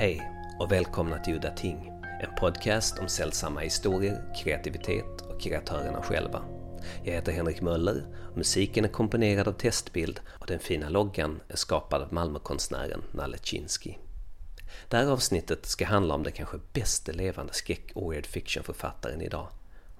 Hej och välkomna till Udda Ting, en podcast om sällsamma historier, kreativitet och kreatörerna själva. Jag heter Henrik Möller, musiken är komponerad av Testbild och den fina loggan är skapad av Malmökonstnären Nalle Chinsky. Det här avsnittet ska handla om den kanske bästa levande skräck och weird fiction-författaren idag,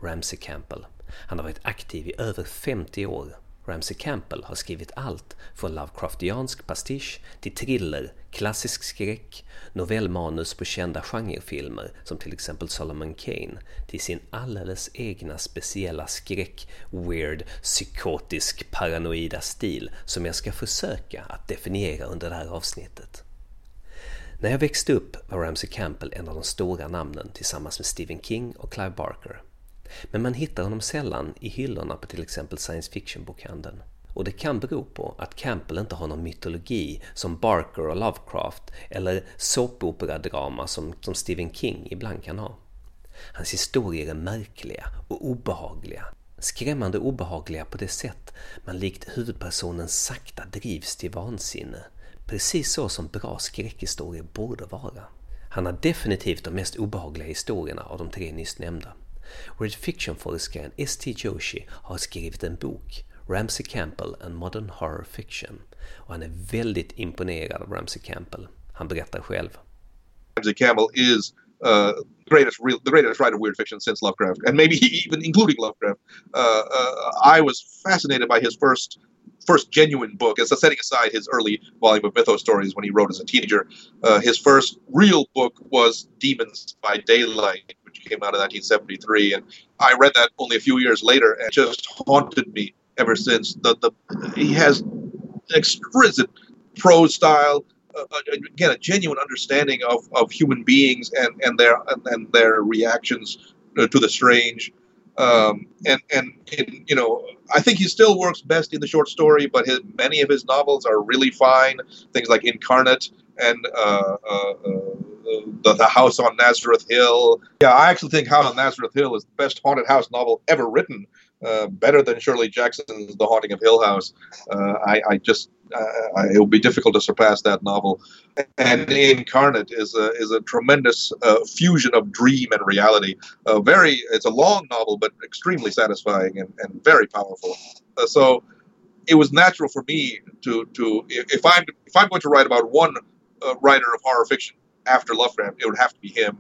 Ramsey Campbell. Han har varit aktiv i över 50 år Ramsey Campbell har skrivit allt från Lovecraftiansk pastisch till thriller, klassisk skräck, novellmanus på kända genrefilmer som till exempel Solomon Kane till sin alldeles egna speciella skräck, weird, psykotisk, paranoida stil som jag ska försöka att definiera under det här avsnittet. När jag växte upp var Ramsey Campbell en av de stora namnen tillsammans med Stephen King och Clive Barker. Men man hittar honom sällan i hyllorna på till exempel science fiction-bokhandeln. Och det kan bero på att Campbell inte har någon mytologi som Barker och Lovecraft eller såpoperadrama som, som Stephen King ibland kan ha. Hans historier är märkliga och obehagliga. Skrämmande obehagliga på det sätt man likt huvudpersonen sakta drivs till vansinne. Precis så som bra skräckhistorier borde vara. Han har definitivt de mest obehagliga historierna av de tre nyss nämnda. Weird fiction-forskaren S.T. Joshi har skrivit en bok, Ramsey Campbell and Modern Horror Fiction. Och han är väldigt imponerad av Ramsey Campbell. Han berättar själv. Ramsey Campbell is uh, greatest real, the greatest writer of weird fiction since Lovecraft, and maybe even including Lovecraft. Uh, uh, I was fascinated by his first first genuine book, as setting aside his early volume of mythos stories when he wrote as a teenager. Uh, his first real book was Demons by Daylight, came out in 1973, and I read that only a few years later, and just haunted me ever since. The the he has exquisite prose style. Uh, uh again, a genuine understanding of, of human beings and, and their and, their reactions uh, to the strange. Um, and and you know, I think he still works best in the short story, but his, many of his novels are really fine. Things like Incarnate and uh, uh the, the House on Nazareth Hill. Yeah, I actually think House on Nazareth Hill is the best haunted house novel ever written. Uh, better than Shirley Jackson's The Haunting of Hill House. Uh, I, I, just uh, it would be difficult to surpass that novel. And Incarnate is a is a tremendous uh, fusion of dream and reality. very, it's a long novel, but extremely satisfying and, and very powerful. Uh, so it was natural for me to to if I'm if I'm going to write about one uh, writer of horror fiction after Lovecraft, it would have to be him.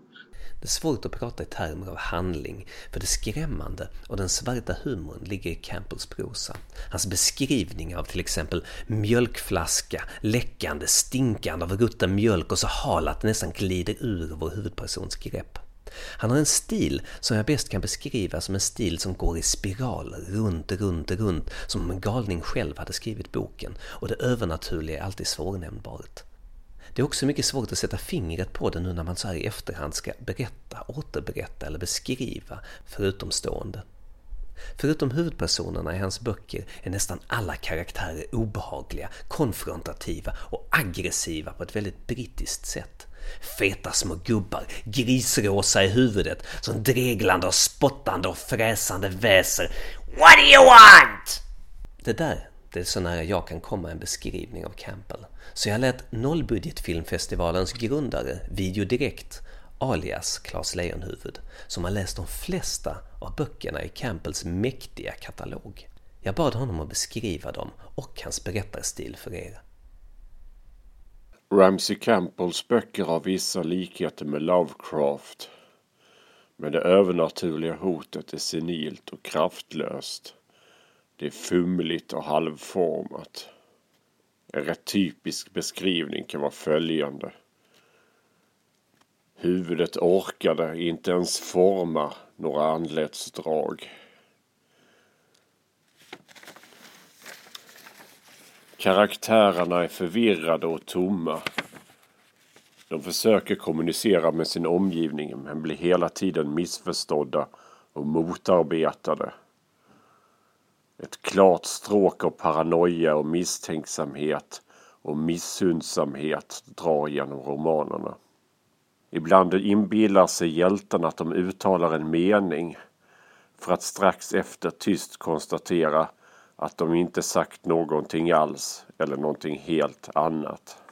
Det är svårt att prata i termer av handling, för det skrämmande och den svarta humorn ligger i Campbells prosa. Hans beskrivningar av till exempel mjölkflaska, läckande, stinkande av rutten mjölk och så hal att det nästan glider ur vår huvudpersons grepp. Han har en stil som jag bäst kan beskriva som en stil som går i spiraler, runt, runt, runt, som om en galning själv hade skrivit boken, och det övernaturliga är alltid svårnämnbart. Det är också mycket svårt att sätta fingret på det nu när man så här i efterhand ska berätta, återberätta eller beskriva för utomstående. Förutom huvudpersonerna i hans böcker är nästan alla karaktärer obehagliga, konfrontativa och aggressiva på ett väldigt brittiskt sätt. Feta små gubbar, grisrosa i huvudet, som dreglande och spottande och fräsande väser What do you want? Det där det är så nära jag kan komma en beskrivning av Campbell. Så jag lät Nollbudgetfilmfestivalens grundare, Video Direkt, alias Claes Lejonhuvud, som har läst de flesta av böckerna i Campbells mäktiga katalog. Jag bad honom att beskriva dem och hans berättarstil för er. Ramsey Campbells böcker har vissa likheter med Lovecraft. Men det övernaturliga hotet är senilt och kraftlöst. Det är fumligt och halvformat. En rätt typisk beskrivning kan vara följande. Huvudet orkade inte ens forma några anletsdrag. Karaktärerna är förvirrade och tomma. De försöker kommunicera med sin omgivning men blir hela tiden missförstådda och motarbetade. Ett klart stråk av paranoia och misstänksamhet och missundsamhet drar genom romanerna. Ibland inbillar sig hjälten att de uttalar en mening för att strax efter tyst konstatera att de inte sagt någonting alls eller någonting helt annat.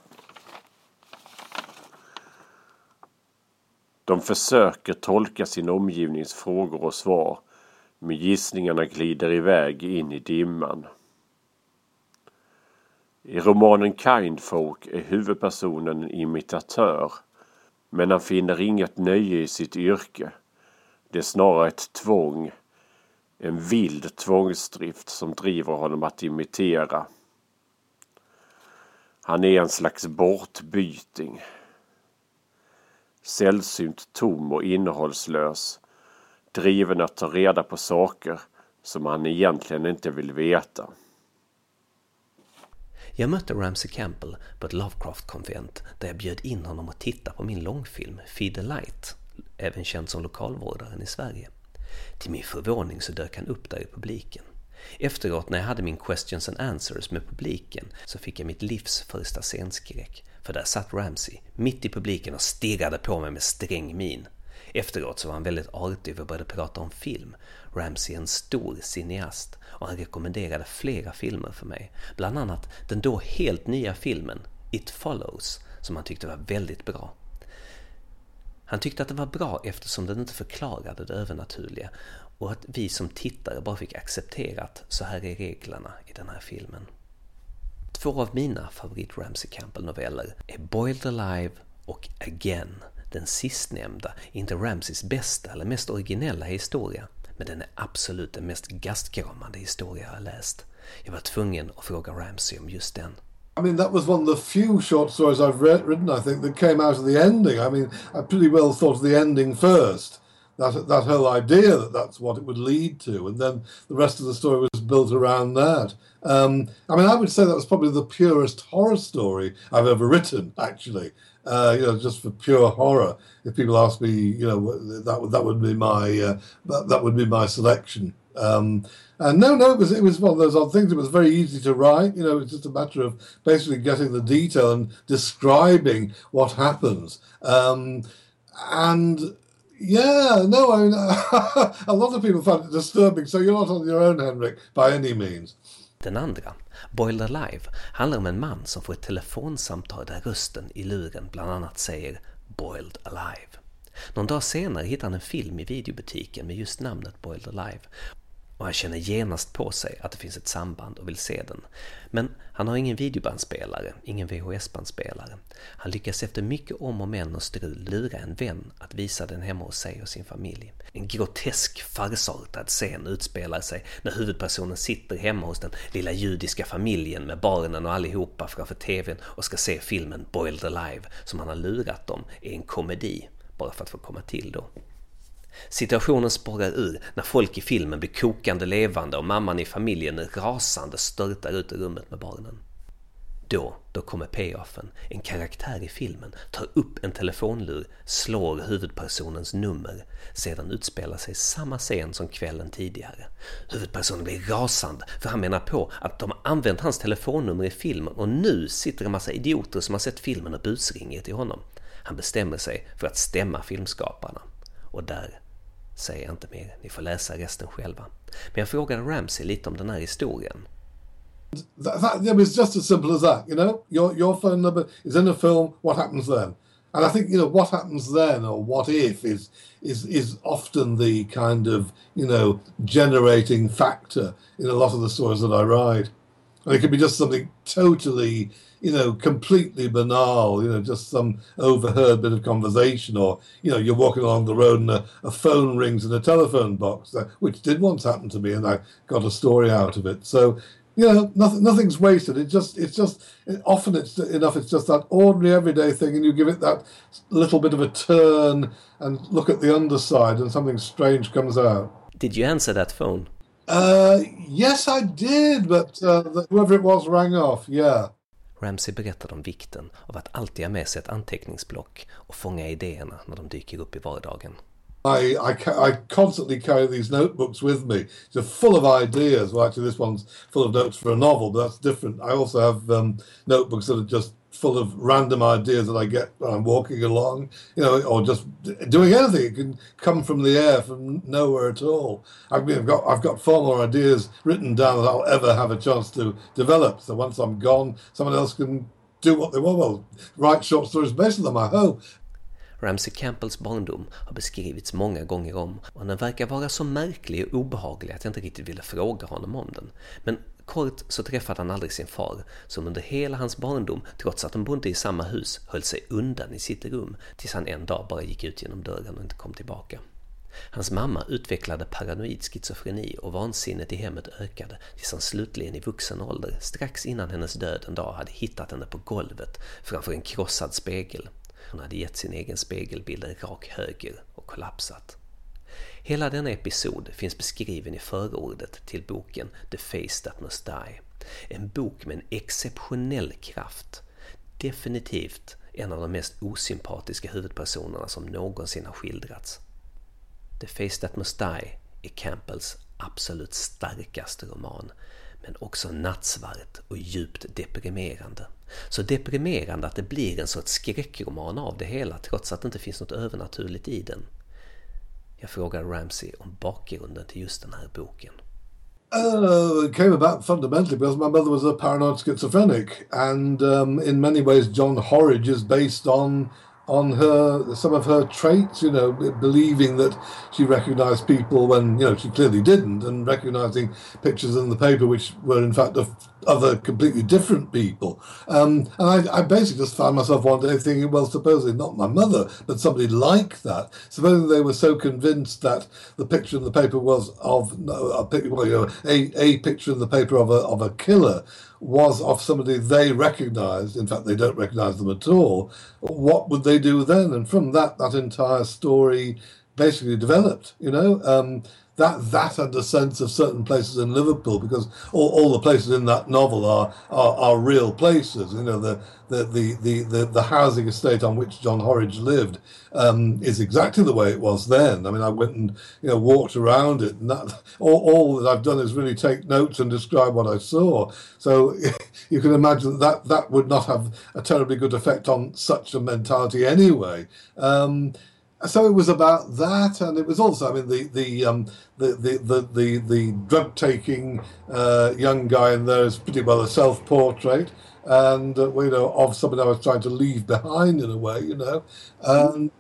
De försöker tolka sin omgivnings frågor och svar, men gissningarna glider iväg in i dimman. I romanen Kindfolk är huvudpersonen en imitatör, men han finner inget nöje i sitt yrke. Det är snarare ett tvång, en vild tvångsdrift som driver honom att imitera. Han är en slags bortbyting. Sällsynt tom och innehållslös. Driven att ta reda på saker som han egentligen inte vill veta. Jag mötte Ramsey Campbell på ett Lovecraft-konvent där jag bjöd in honom att titta på min långfilm Feed the Light, även känd som lokalvårdaren i Sverige. Till min förvåning så dök han upp där i publiken. Efteråt när jag hade min questions and answers med publiken så fick jag mitt livs första scenskräck. För där satt Ramsey mitt i publiken och stirrade på mig med sträng min. Efteråt så var han väldigt artig och började prata om film. Ramsey är en stor cineast och han rekommenderade flera filmer för mig. Bland annat den då helt nya filmen It Follows som han tyckte var väldigt bra. Han tyckte att den var bra eftersom den inte förklarade det övernaturliga och att vi som tittare bara fick acceptera att så här är reglerna i den här filmen. Två av mina favorit Ramsey Campbell-noveller är Boiled Alive och Again. Den sistnämnda är inte Ramses bästa eller mest originella historia, men den är absolut den mest gastkramande historia jag har läst. Jag var tvungen att fråga Ramsey om just den. I mean, that was one of the few short stories I've read, written, I think, that came out of the ending. I mean, I pretty well thought of the ending first. That, that whole idea that that's what it would lead to. And then the rest of the story was built around that. Um, I mean, I would say that was probably the purest horror story I've ever written, actually. Uh, you know, just for pure horror. If people ask me, you know, that would that would be my uh, that, that would be my selection. Um, and no, no, it was it was one of those odd things. It was very easy to write. You know, it's just a matter of basically getting the detail and describing what happens. Um, and yeah, no, I mean, a lot of people find it disturbing. So you're not on your own, Henrik, by any means. Den andra, Boiled Alive, handlar om en man som får ett telefonsamtal där rösten i luren bland annat säger Boiled Alive. Någon dag senare hittar han en film i videobutiken med just namnet Boiled Alive och han känner genast på sig att det finns ett samband och vill se den. Men han har ingen videobandspelare, ingen VHS-bandspelare. Han lyckas efter mycket om och men och strul lura en vän att visa den hemma hos sig och sin familj. En grotesk, farsartad scen utspelar sig när huvudpersonen sitter hemma hos den lilla judiska familjen med barnen och allihopa framför TVn och ska se filmen Boiled Alive som han har lurat dem är en komedi, bara för att få komma till då. Situationen spårar ur när folk i filmen blir kokande levande och mamman i familjen rasande störtar ut ur rummet med barnen. Då, då kommer payoffen. En karaktär i filmen tar upp en telefonlur, slår huvudpersonens nummer. Sedan utspelar sig samma scen som kvällen tidigare. Huvudpersonen blir rasande för han menar på att de har använt hans telefonnummer i filmen och nu sitter en massa idioter som har sett filmen och busringer till honom. Han bestämmer sig för att stämma filmskaparna. Och där säger jag inte mer, ni får läsa resten själva. Men jag frågade Ramsey lite om den här historien. That, that, it was just as simple as that, you know. Your your phone number is in a film. What happens then? And I think you know what happens then, or what if, is is is often the kind of you know generating factor in a lot of the stories that I write. And it could be just something totally you know, completely banal, you know, just some overheard bit of conversation, or, you know, you're walking along the road and a, a phone rings in a telephone box, uh, which did once happen to me, and I got a story out of it. So, you know, nothing, nothing's wasted. It just, it's just, it, often it's enough, it's just that ordinary everyday thing, and you give it that little bit of a turn and look at the underside, and something strange comes out. Did you answer that phone? Uh, yes, I did, but uh, whoever it was rang off. Yeah. Ramsey berättade om vikten av att alltid ha med sig ett anteckningsblock och fånga idéerna när de dyker upp i vardagen. I, I, I constantly carry these notebooks with me. They're full of ideas. Well, actually, this one's full of notes for a novel, but that's different. I also have um, notebooks that are just full of random ideas that I get when I'm walking along, you know, or just doing anything. It can come from the air, from nowhere at all. I mean, I've got I've got far more ideas written down that I'll ever have a chance to develop. So once I'm gone, someone else can do what they want. Well, write short stories on them. I hope. Ramsey Campbells barndom har beskrivits många gånger om och den verkar vara så märklig och obehaglig att jag inte riktigt ville fråga honom om den. Men kort så träffade han aldrig sin far, som under hela hans barndom, trots att de bodde i samma hus, höll sig undan i sitt rum tills han en dag bara gick ut genom dörren och inte kom tillbaka. Hans mamma utvecklade paranoid schizofreni och vansinnet i hemmet ökade tills han slutligen i vuxen ålder, strax innan hennes död en dag, hade hittat henne på golvet framför en krossad spegel. Hon hade gett sin egen spegelbild en rak höger och kollapsat. Hela denna episod finns beskriven i förordet till boken The Face That Must Die. En bok med en exceptionell kraft. Definitivt en av de mest osympatiska huvudpersonerna som någonsin har skildrats. The Face That Must Die är Campbells absolut starkaste roman, men också nattsvart och djupt deprimerande. Så deprimerande att det blir en sorts skräckroman av det hela trots att det inte finns något övernaturligt i den. Jag frågar Ramsey om bakgrunden till just den här boken. Uh, it came about fundamentally because my mother was a paranoid schizophrenic, and um, in many ways, John Horridge is based on on her some of her traits you know believing that she recognized people when you know she clearly didn't and recognizing pictures in the paper which were in fact of other completely different people. Um, and I, I, basically just found myself one day thinking well supposedly not my mother but somebody like that. Supposing they were so convinced that the picture in the paper was of no, a, well, you know, a, a picture in the paper of a, of a killer was of somebody they recognized, in fact, they don't recognize them at all, what would they do then? And from that, that entire story basically developed, you know. Um, that that and a sense of certain places in Liverpool because all, all the places in that novel are, are, are real places. You know, the the, the, the, the, the housing estate on which John Horridge lived um, is exactly the way it was then. I mean, I went and you know walked around it, and that all, all that I've done is really take notes and describe what I saw. So you can imagine that that would not have a terribly good effect on such a mentality anyway. Um, so it was about that, and it was also, I mean, the the um, the, the, the the the drug taking uh, young guy in there is pretty well a self portrait, and uh, you know of somebody I was trying to leave behind in a way, you know, and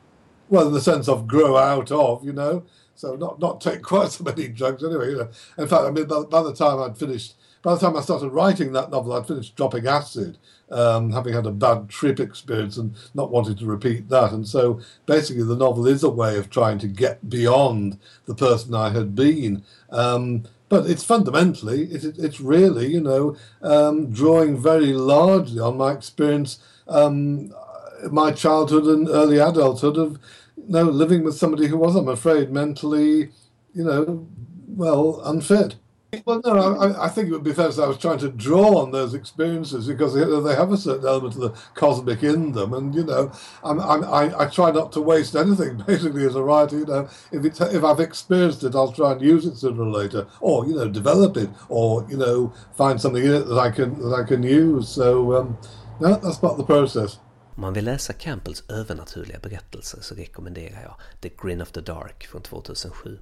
well, in the sense of grow out of, you know, so not not take quite so many drugs anyway. You know, in fact, I mean, by, by the time I'd finished, by the time I started writing that novel, I'd finished dropping acid um, having had a bad trip experience and not wanting to repeat that. And so basically, the novel is a way of trying to get beyond the person I had been. Um, but it's fundamentally, it, it's really, you know, um, drawing very largely on my experience, um, my childhood and early adulthood of, you know, living with somebody who was, I'm afraid, mentally, you know, well, unfit. Well, no, I, I, think it would be fair to say I was trying to draw on those experiences because they, have a certain element of the cosmic in them, and you know, I'm, I'm, i I, try not to waste anything. Basically, as a writer, you know, if it, if I've experienced it, I'll try and use it sooner or later, or you know, develop it, or you know, find something in it that I can that I can use. So, um, yeah, that's part of the process. Om man vill läsa Campbells övernaturliga berättelser så rekommenderar jag The Grin of the Dark från 2007.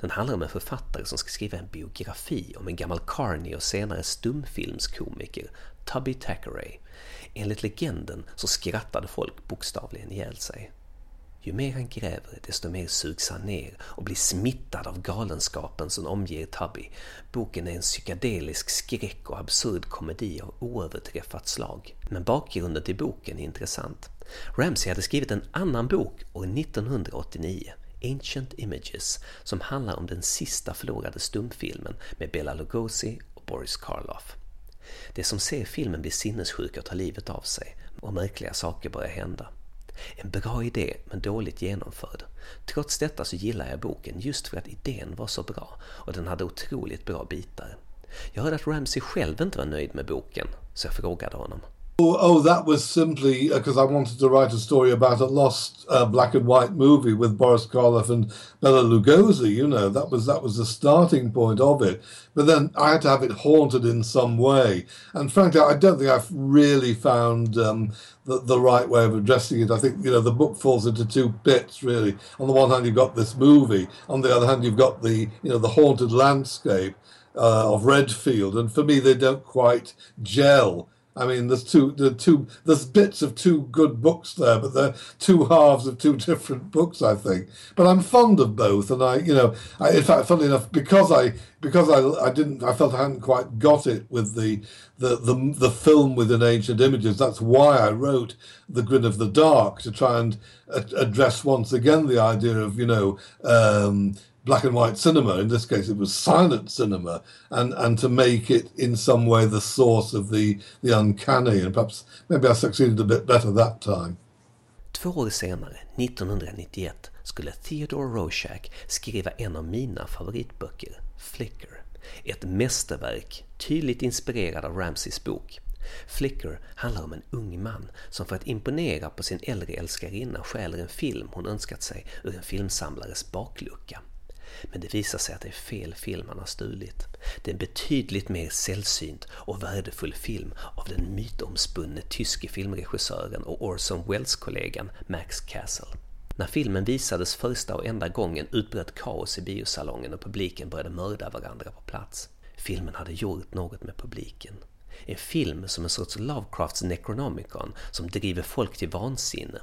Den handlar om en författare som ska skriva en biografi om en gammal carney och senare stumfilmskomiker, Tubby Thackeray. Enligt legenden så skrattade folk bokstavligen ihjäl sig. Ju mer han gräver, desto mer sugs han ner och blir smittad av galenskapen som omger Tubby. Boken är en psykedelisk skräck och absurd komedi av oöverträffat slag. Men bakgrunden till boken är intressant. Ramsey hade skrivit en annan bok år 1989 Ancient Images som handlar om den sista förlorade stumfilmen med Bela Lugosi och Boris Karloff. Det som ser filmen blir sinnessjuka och tar livet av sig och märkliga saker börjar hända. En bra idé men dåligt genomförd. Trots detta så gillar jag boken just för att idén var så bra och den hade otroligt bra bitar. Jag hörde att Ramsey själv inte var nöjd med boken, så jag frågade honom. Oh, oh, that was simply because uh, I wanted to write a story about a lost uh, black and white movie with Boris Karloff and Bela Lugosi. You know, that was that was the starting point of it. But then I had to have it haunted in some way. And frankly, I don't think I've really found um, the, the right way of addressing it. I think you know the book falls into two bits really. On the one hand, you've got this movie. On the other hand, you've got the you know the haunted landscape uh, of Redfield. And for me, they don't quite gel I mean, there's two, the two, there's bits of two good books there, but they're two halves of two different books, I think. But I'm fond of both, and I, you know, I, in fact, funnily enough, because I, because I, I didn't, I felt I hadn't quite got it with the, the, the, the film within ancient images. That's why I wrote the Grin of the Dark to try and address once again the idea of, you know. Um, black and white cinema. In this case, it was silent cinema, and and to make it in some way the source of the the uncanny. And perhaps maybe I succeeded a bit better that time. Två år senare, 1991, skulle Theodore Rorschach skriva en av mina favoritböcker, Flicker. Ett mästerverk, tydligt inspirerad av Ramseys bok. Flicker handlar om en ung man som för att imponera på sin äldre älskarinna stjäler en film hon önskat sig ur en filmsamlares baklucka. Men det visar sig att det är fel film han har stulit. Det är en betydligt mer sällsynt och värdefull film av den mytomspunne tyske filmregissören och Orson Welles-kollegan Max Castle. När filmen visades första och enda gången utbröt kaos i biosalongen och publiken började mörda varandra på plats. Filmen hade gjort något med publiken. En film som en sorts Lovecrafts Necronomicon som driver folk till vansinne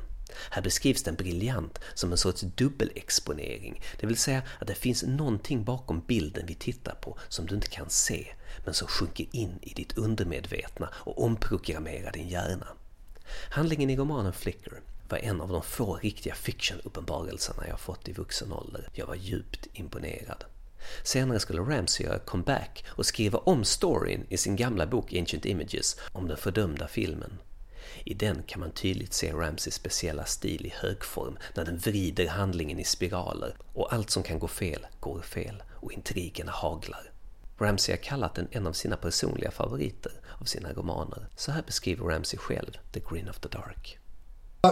här beskrivs den briljant som en sorts dubbelexponering, det vill säga att det finns någonting bakom bilden vi tittar på som du inte kan se, men som sjunker in i ditt undermedvetna och omprogrammerar din hjärna. Handlingen i romanen Flicker var en av de få riktiga fiction-uppenbarelserna jag fått i vuxen ålder. Jag var djupt imponerad. Senare skulle Ramsey göra comeback och skriva om storyn i sin gamla bok Ancient Images om den fördömda filmen. I den kan man tydligt se Ramseys speciella stil i högform när den vrider handlingen i spiraler och allt som kan gå fel går fel och intrigerna haglar. Ramsey har kallat den en av sina personliga favoriter av sina romaner. Så här beskriver Ramsey själv The Grin of the Dark.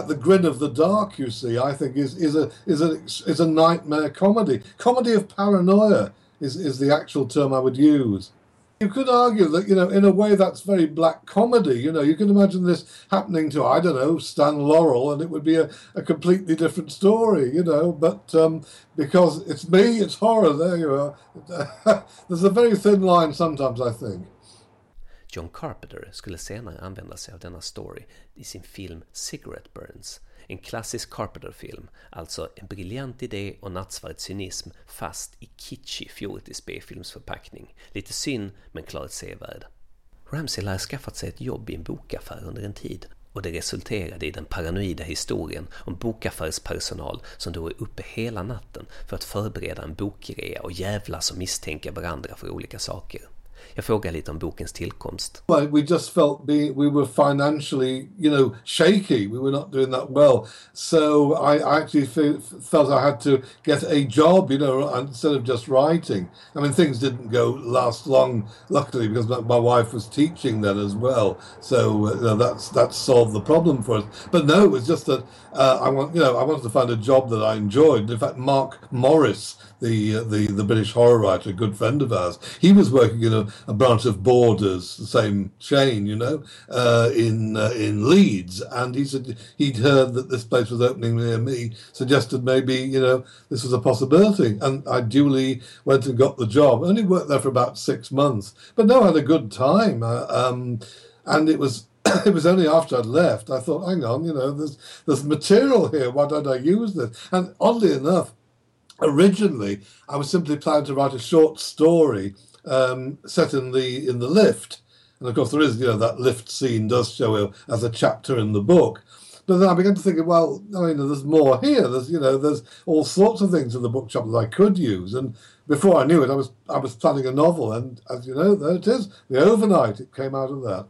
The Grin of the Dark, you see, I think is, is, a, is, a, is a nightmare comedy. Comedy of paranoia is, is the actual term I would use. You could argue that, you know, in a way that's very black comedy. You know, you can imagine this happening to, I don't know, Stan Laurel, and it would be a, a completely different story, you know. But um, because it's me, it's horror, there you are. There's a very thin line sometimes, I think. John Carpenter skulle senare använda sig av denna story i sin film Cigarette Burns En klassisk Carpenter-film, alltså en briljant idé och nattsvart cynism fast i kitschig fjortis B-filmsförpackning. Lite synd, men klart sevärd. Ramsey lär skaffat sig ett jobb i en bokaffär under en tid och det resulterade i den paranoida historien om bokaffärspersonal som då är uppe hela natten för att förbereda en bokrea och jävlas och misstänka varandra för olika saker. Jag frågar lite om bokens tillkomst. We just felt being, we were financially, you know, shaky. We were not doing that well. So I actually felt I had to get a job, you know, instead of just writing. I mean, things didn't go last long, luckily, because my, wife was teaching then as well. So uh, you know, that's that solved the problem for us. But no, it was just that uh, I want, you know, I wanted to find a job that I enjoyed. In fact, Mark Morris the uh, the the British horror writer, a good friend of ours. He was working in a, a branch of Borders, the same chain, you know, uh, in uh, in Leeds, and he said he'd heard that this place was opening near me, suggested maybe you know this was a possibility, and I duly went and got the job. Only worked there for about six months, but no, I had a good time, uh, um, and it was it was only after I'd left I thought, hang on, you know, there's there's material here. Why don't I use this? And oddly enough, originally I was simply planning to write a short story um, set in the in the lift, and of course there is you know that lift scene does show as a chapter in the book. But then I began to think, well, I mean, there's more here. There's you know, there's all sorts of things in the bookshop that I could use. And before I knew it, I was I was planning a novel, and as you know, there it is. The overnight it came out of that.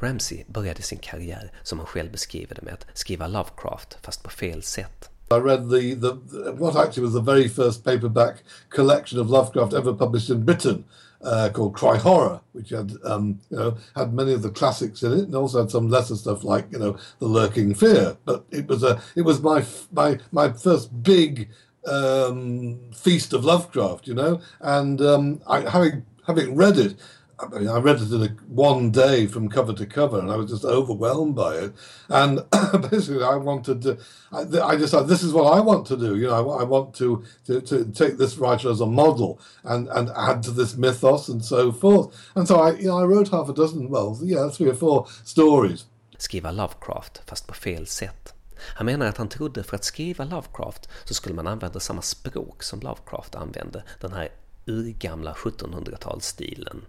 Ramsey började sin karriär, som han själv beskriver det, med att skriva Lovecraft, fast på fel sätt. I read the, the what actually was the very first paperback collection of Lovecraft ever published in Britain, uh, called Cry Horror, which had um, you know had many of the classics in it, and also had some lesser stuff like you know The Lurking Fear. But it was a it was my my my first big um, feast of Lovecraft, you know, and um, I, having having read it, I mean, I read it in a, one day from cover to cover, and I was just overwhelmed by it. And basically, I wanted to. I, I decided this is what I want to do. You know, I, I want to, to to take this writer as a model and and add to this mythos and so forth. And so I, you know, I wrote half a dozen, well, yeah, three or four stories. Skriva Lovecraft, fast på fel sätt. Han menar att han trodde för att skriva Lovecraft så skulle man använda samma språk som Lovecraft använde, den här urgamla 1700-talsstilen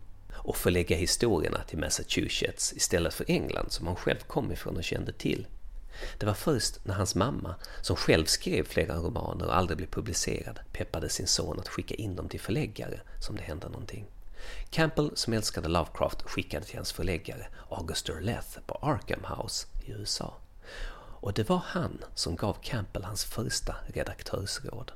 och förlägga historierna till Massachusetts istället för England som han själv kom ifrån och kände till. Det var först när hans mamma, som själv skrev flera romaner och aldrig blev publicerad, peppade sin son att skicka in dem till förläggare som det hände någonting. Campbell, som älskade Lovecraft, skickade till hans förläggare August Derleth på Arkham House i USA. Och det var han som gav Campbell hans första redaktörsråd.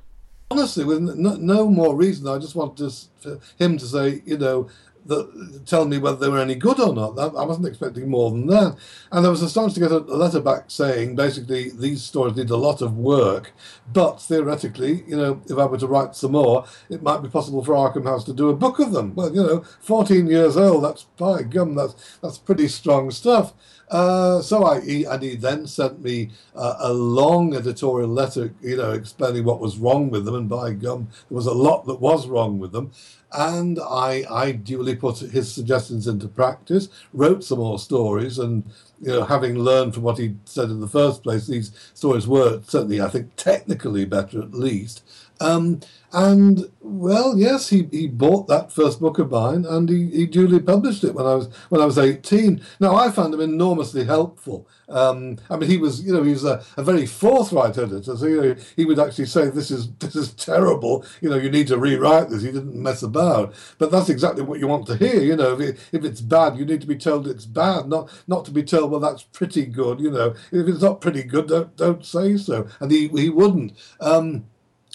Honestly, with no, no more reason, I just wanted to, him to say, you know, that tell me whether they were any good or not. I wasn't expecting more than that. And I was astonished to get a letter back saying basically these stories need a lot of work, but theoretically, you know, if I were to write some more, it might be possible for Arkham House to do a book of them. Well, you know, 14 years old, that's by gum, that's, that's pretty strong stuff. Uh, so I, he, and he then sent me uh, a long editorial letter, you know, explaining what was wrong with them. And by gum, there was a lot that was wrong with them. And I, I duly put his suggestions into practice, wrote some more stories, and you know, having learned from what he said in the first place, these stories were certainly, I think, technically better at least. Um, and well, yes, he, he bought that first book of mine, and he, he duly published it when I was when I was eighteen. Now I found him enormously helpful. Um, I mean, he was you know he was a, a very forthright editor, so you know he would actually say this is this is terrible. You know, you need to rewrite this. He didn't mess about, but that's exactly what you want to hear. You know, if, it, if it's bad, you need to be told it's bad, not not to be told well that's pretty good. You know, if it's not pretty good, don't don't say so. And he he wouldn't. Um,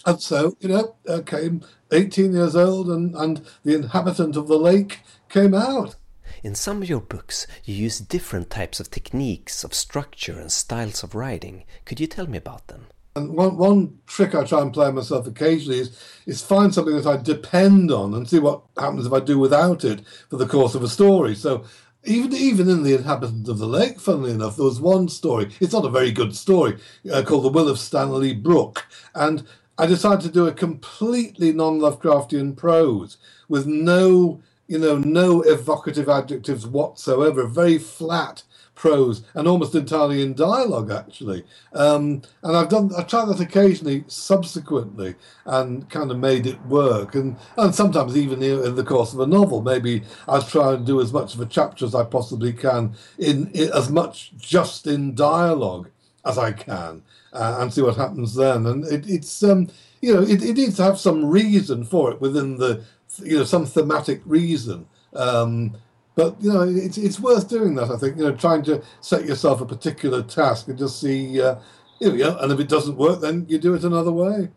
and so, you know, uh, came 18 years old and, and The Inhabitant of the Lake came out. In some of your books, you use different types of techniques of structure and styles of writing. Could you tell me about them? And one, one trick I try and play myself occasionally is, is find something that I depend on and see what happens if I do without it for the course of a story. So even even in the inhabitant of the lake, funnily enough, there was one story. It's not a very good story uh, called the Will of Stanley Brooke, and I decided to do a completely non-Lovecraftian prose with no, you know, no evocative adjectives whatsoever. Very flat prose and almost entirely in dialogue, actually. Um, and I've done, I've tried that occasionally, subsequently, and kind of made it work. And and sometimes even in the course of a novel, maybe I try and do as much of a chapter as I possibly can in, in as much just in dialogue as I can uh, and see what happens then. And it, it's um, you know it, it needs to have some reason for it within the you know some thematic reason. Um, but you know it's it's worth doing that. I think you know trying to set yourself a particular task and just see. Uh, you know, and if it doesn't work, then you do it another way.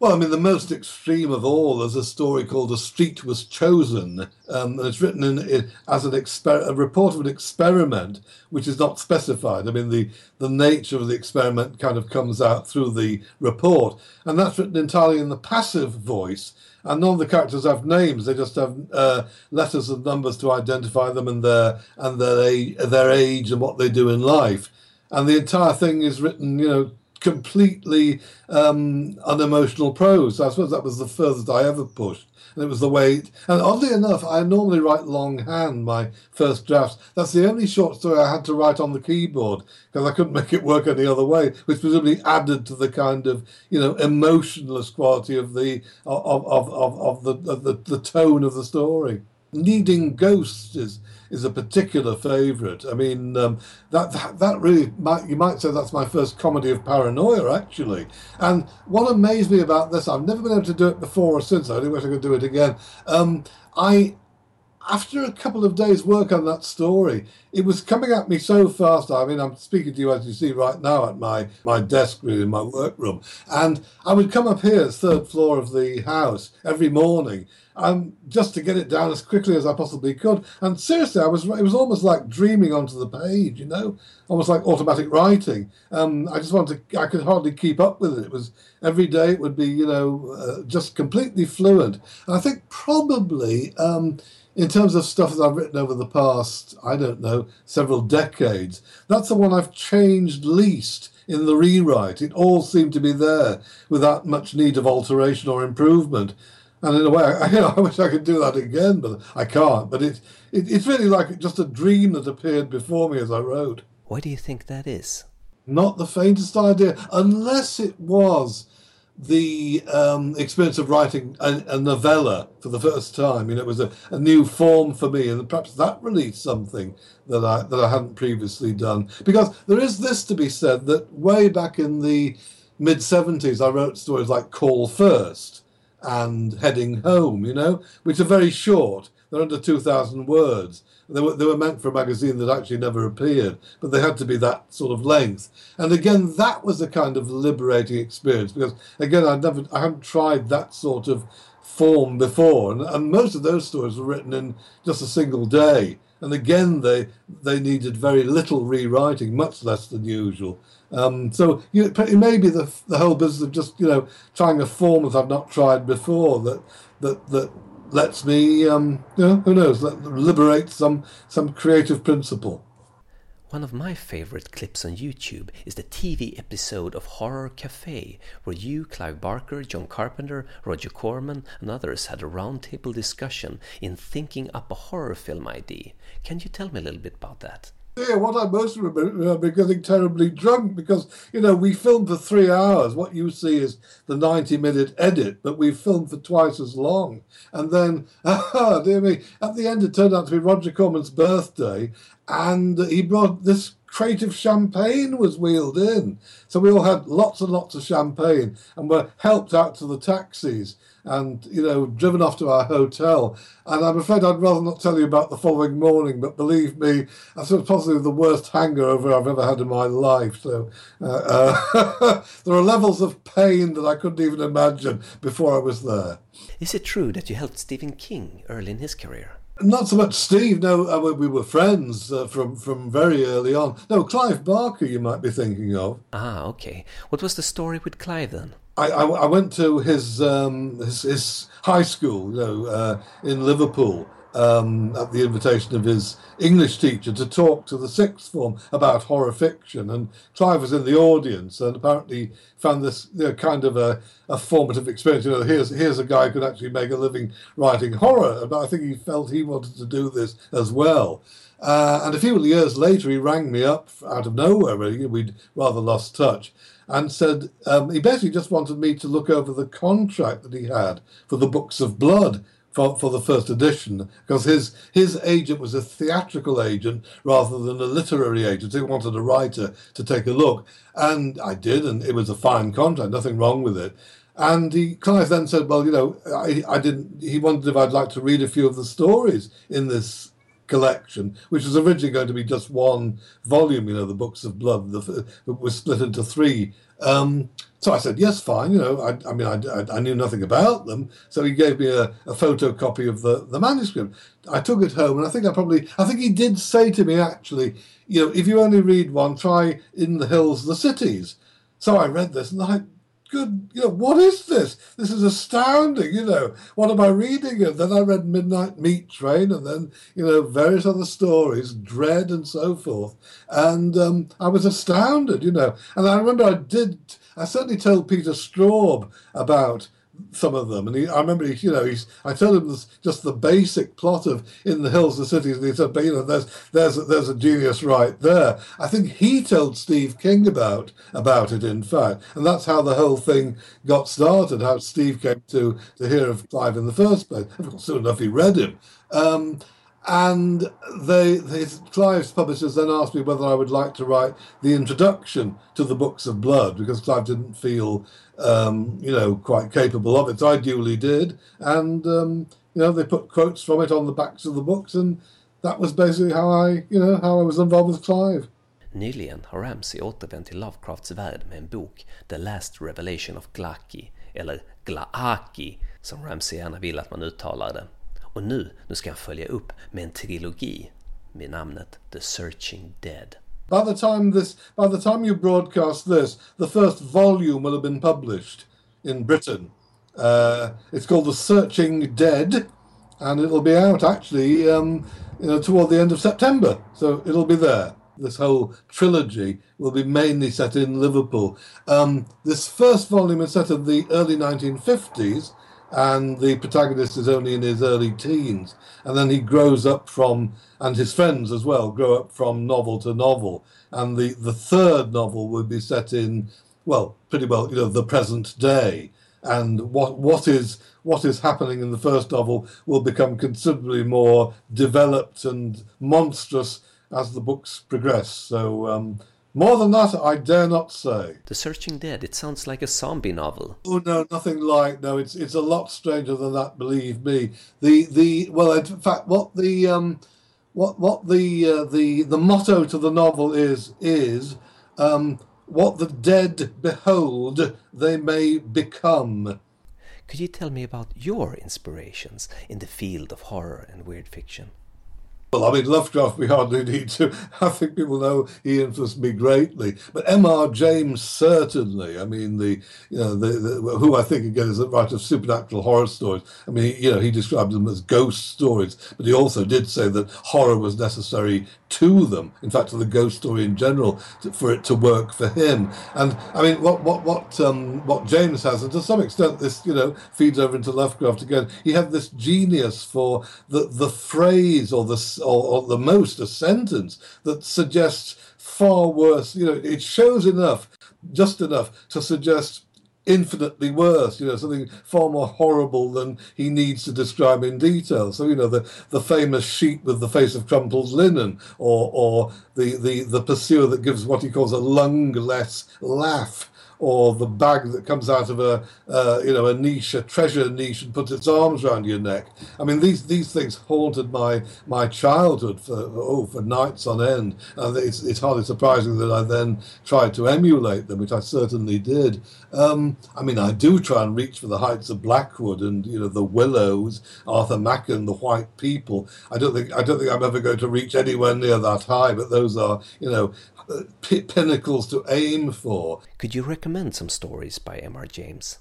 Well, I mean, the most extreme of all is a story called "The Street Was Chosen," um, and it's written in, in as an exper- a report of an experiment, which is not specified. I mean, the the nature of the experiment kind of comes out through the report, and that's written entirely in the passive voice. And none of the characters have names; they just have uh, letters and numbers to identify them and their and their their age and what they do in life. And the entire thing is written, you know, completely um, unemotional prose. I suppose that was the furthest I ever pushed. And it was the way, and oddly enough, I normally write longhand my first drafts. That's the only short story I had to write on the keyboard because I couldn't make it work any other way, which presumably added to the kind of you know emotionless quality of the of of of, of the, of the the tone of the story. Needing ghosts is is a particular favourite. I mean, um, that, that, that really might you might say that's my first comedy of paranoia actually. And what amazed me about this, I've never been able to do it before or since. I only wish I could do it again. Um, I after a couple of days' work on that story, it was coming at me so fast. I mean, I'm speaking to you as you see right now at my, my desk, really, in my workroom. And I would come up here, third floor of the house, every morning, um, just to get it down as quickly as I possibly could. And seriously, I was it was almost like dreaming onto the page, you know, almost like automatic writing. Um, I just wanted to, I could hardly keep up with it. It was every day it would be, you know, uh, just completely fluent. And I think probably. Um, in terms of stuff that I've written over the past, I don't know, several decades, that's the one I've changed least in the rewrite. It all seemed to be there without much need of alteration or improvement. And in a way, I, you know, I wish I could do that again, but I can't. But it, it, it's really like just a dream that appeared before me as I wrote. Why do you think that is? Not the faintest idea, unless it was the um, experience of writing a, a, novella for the first time. You know, it was a, a, new form for me, and perhaps that released something that I that I hadn't previously done. Because there is this to be said that way back in the mid seventies, I wrote stories like Call First and Heading Home. You know, which are very short. They're under two thousand words, they were, they were meant for a magazine that actually never appeared, but they had to be that sort of length. And again, that was a kind of liberating experience because, again, I never, I haven't tried that sort of form before, and, and most of those stories were written in just a single day. And again, they they needed very little rewriting, much less than usual. Um, so you it may be the the whole business of just you know trying a form that I've not tried before that that that lets me, um, you know, who knows, liberate some some creative principle. One of my favorite clips on YouTube is the TV episode of Horror Cafe, where you, Clive Barker, John Carpenter, Roger Corman, and others had a roundtable discussion in thinking up a horror film idea. Can you tell me a little bit about that? Yeah, what I most remember getting terribly drunk because, you know, we filmed for three hours. What you see is the 90 minute edit, but we filmed for twice as long. And then, ah, dear me, at the end it turned out to be Roger Corman's birthday, and he brought this crate of champagne was wheeled in. So we all had lots and lots of champagne and were helped out to the taxis and, you know, driven off to our hotel. And I'm afraid I'd rather not tell you about the following morning, but believe me, that's possibly the worst hangover I've ever had in my life. So uh, uh, there are levels of pain that I couldn't even imagine before I was there. Is it true that you helped Stephen King early in his career? Not so much Steve. No, uh, we were friends uh, from from very early on. No, Clive Barker, you might be thinking of. Ah, okay. What was the story with Clive then? I, I, I went to his, um, his, his high school, you know, uh, in Liverpool, um, at the invitation of his English teacher to talk to the sixth form about horror fiction. And Clive was in the audience and apparently found this you know, kind of a, a formative experience. You know, here's here's a guy who could actually make a living writing horror. But I think he felt he wanted to do this as well. Uh, and a few years later, he rang me up out of nowhere. Really, we'd rather lost touch, and said um, he basically just wanted me to look over the contract that he had for the Books of Blood for, for the first edition because his his agent was a theatrical agent rather than a literary agent. He wanted a writer to take a look, and I did, and it was a fine contract, nothing wrong with it. And he, Clive then said, "Well, you know, I, I didn't." He wondered if I'd like to read a few of the stories in this collection, which was originally going to be just one volume. You know, the Books of Blood. The, was split into three. Um, so I said, yes, fine. You know, I, I mean, I, I, knew nothing about them. So he gave me a, a photocopy of the, the manuscript. I took it home, and I think I probably, I think he did say to me, actually, you know, if you only read one, try In the Hills, the Cities. So I read this, and I good, you know, what is this? This is astounding, you know. What am I reading? And then I read Midnight Meat Train and then, you know, various other stories, Dread and so forth. And um, I was astounded, you know. And I remember I did, I certainly told Peter Straub about some of them. And he, I remember, he, you know, he's, I told him this, just the basic plot of In the Hills, the Cities, and he said, but, you know, there's, there's, a, there's a genius right there. I think he told Steve King about, about it, in fact. And that's how the whole thing got started, how Steve came to, to hear of Clive in the first place. Of course, soon enough, he read him. Um, and they, Clive's publishers then asked me whether I would like to write the introduction to the Books of Blood because Clive didn't feel, um, you know, quite capable of it. So I duly did, and um, you know, they put quotes from it on the backs of the books, and that was basically how I, you know, how I was involved with Clive. Nyligen har Ramsey återvänt till Lovecrafts värld med en bok, The Last Revelation of Glaki, eller Glaaki, som Ramsey gärna vill att man uttalar det. Och nu, nu ska han följa upp med en trilogi med namnet The Searching Dead. By the time this, by the time you broadcast this, the first volume will have been published in Britain. Uh, it's called The Searching Dead, and it'll be out actually um, you know, toward the end of September. So it'll be there. This whole trilogy will be mainly set in Liverpool. Um, this first volume is set in the early 1950s, and the protagonist is only in his early teens. And then he grows up from, and his friends as well, grow up from novel to novel. And the, the third novel will be set in, well, pretty well, you know, the present day. And what what is what is happening in the first novel will become considerably more developed and monstrous as the books progress. So um, more than that, I dare not say. The Searching Dead, it sounds like a zombie novel. Oh no, nothing like no. It's it's a lot stranger than that. Believe me. The the well, in fact, what the um, what what the uh, the the motto to the novel is is um, what the dead behold, they may become. Could you tell me about your inspirations in the field of horror and weird fiction? Well, I mean, Lovecraft, we hardly need to. I think people know he influenced me greatly. But M.R. James, certainly. I mean, the, you know, the, the, who I think, again, is a writer of supernatural horror stories. I mean, you know, he described them as ghost stories, but he also did say that horror was necessary to them, in fact, to the ghost story in general, to, for it to work for him. And, I mean, what, what, what, um, what James has, and to some extent, this, you know, feeds over into Lovecraft again, he had this genius for the, the phrase or the or, or the most a sentence that suggests far worse. You know, it shows enough, just enough to suggest infinitely worse, you know, something far more horrible than he needs to describe in detail. So, you know, the, the famous sheep with the face of crumpled linen, or, or the, the, the pursuer that gives what he calls a lungless laugh, or the bag that comes out of a uh, you know a niche, a treasure niche, and puts its arms around your neck. I mean, these these things haunted my my childhood for oh for nights on end, and it's it's hardly surprising that I then tried to emulate them, which I certainly did. Um, I mean, I do try and reach for the heights of Blackwood and you know the Willows, Arthur Machen, the White People. I don't think I don't think I'm ever going to reach anywhere near that high, but those are you know p- pinnacles to aim for. Could you recommend some stories by M.R. James?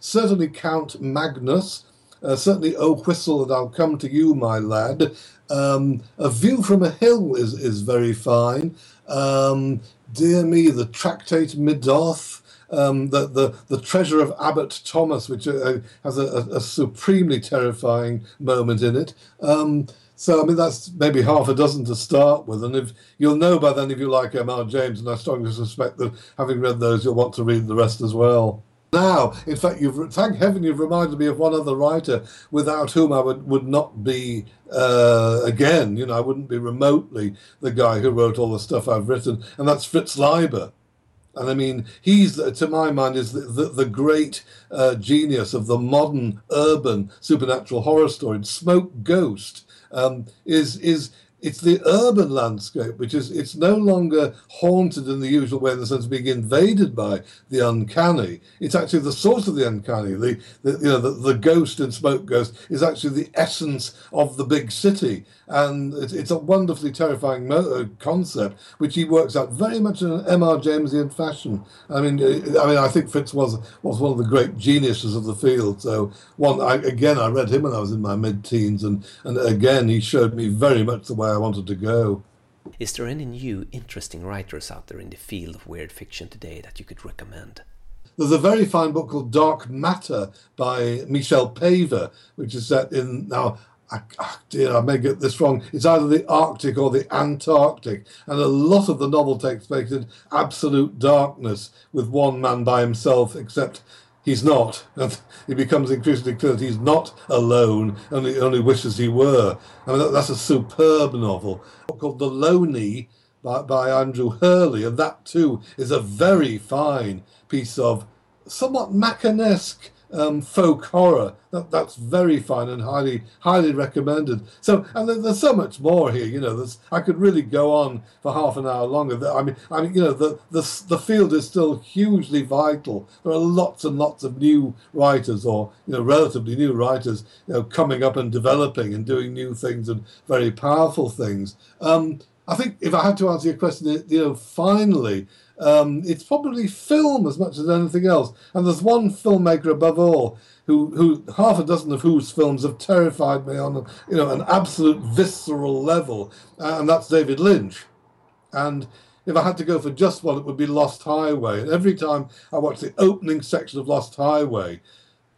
Certainly Count Magnus. Uh, certainly Oh Whistle and I'll Come to You, My Lad. Um, a View from a Hill is, is very fine. Um, dear me, the Tractate Middoth. Um, the, the the treasure of Abbot Thomas, which uh, has a, a, a, supremely terrifying moment in it. Um, so, I mean, that's maybe half a dozen to start with. And if you'll know by then if you like M.R. James, and I strongly suspect that having read those, you'll want to read the rest as well. Now, in fact, you've thank heaven you've reminded me of one other writer without whom I would, would not be, uh, again, you know, I wouldn't be remotely the guy who wrote all the stuff I've written, and that's Fritz Leiber. And I mean, he's, to my mind, is the, the, the great uh, genius of the modern urban supernatural horror story. Smoke Ghost um, is is it's the urban landscape which is it's no longer haunted in the usual way in the sense of being invaded by the uncanny. It's actually the source of the uncanny the, the you know the, the ghost in smoke ghost is actually the essence of the big city and it's, it's a wonderfully terrifying mo- uh, concept which he works out very much in an M.R. jamesian fashion i mean uh, i mean i think fritz was was one of the great geniuses of the field so one I, again i read him when i was in my mid-teens and and again he showed me very much the way I wanted to go. Is there any new interesting writers out there in the field of weird fiction today that you could recommend? There's a very fine book called Dark Matter by Michelle Paver, which is set in now. I, oh dear, I may get this wrong. It's either the Arctic or the Antarctic, and a lot of the novel takes place in absolute darkness, with one man by himself, except he's not. And it becomes increasingly clear that he's not alone and he only wishes he were. I mean, that's a superb novel called The Loney by, by Andrew Hurley. And that too is a very fine piece of somewhat Machenesque um, folk horror. That, that's very fine and highly highly recommended. So and there, there's so much more here. You know, there's I could really go on for half an hour longer. I mean, I mean, you know, the the the field is still hugely vital. There are lots and lots of new writers, or you know, relatively new writers, you know, coming up and developing and doing new things and very powerful things. Um, I think if I had to answer your question, you know, finally, um, it's probably film as much as anything else. And there's one filmmaker above all who, who half a dozen of whose films have terrified me on, you know, an absolute visceral level, uh, and that's David Lynch. And if I had to go for just one, it would be Lost Highway. And every time I watch the opening section of Lost Highway,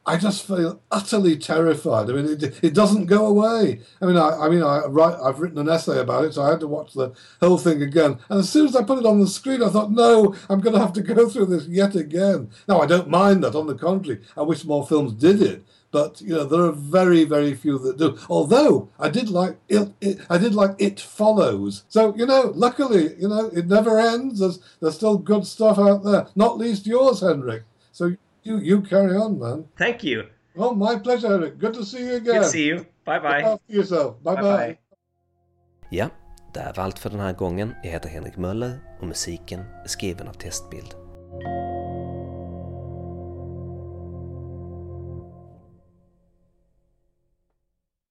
I just feel utterly terrified. I mean, it, it doesn't go away. I mean, I, I mean, I write, I've written an essay about it, so I had to watch the whole thing again. And as soon as I put it on the screen, I thought, no, I'm going to have to go through this yet again. Now, I don't mind that. On the contrary, I wish more films did it. But you know, there are very, very few that do. Although I did like it, it I did like It Follows. So you know, luckily, you know, it never ends. There's there's still good stuff out there. Not least yours, Henrik. So you you carry on, man. Thank you. Oh, my pleasure, Henrik. Good to see you again. Good to see you. Bye bye. Yourself. Bye bye. bye. Ja, det här var allt för den här gången. Jag heter Henrik Möller och musiken är skriven av Testbild.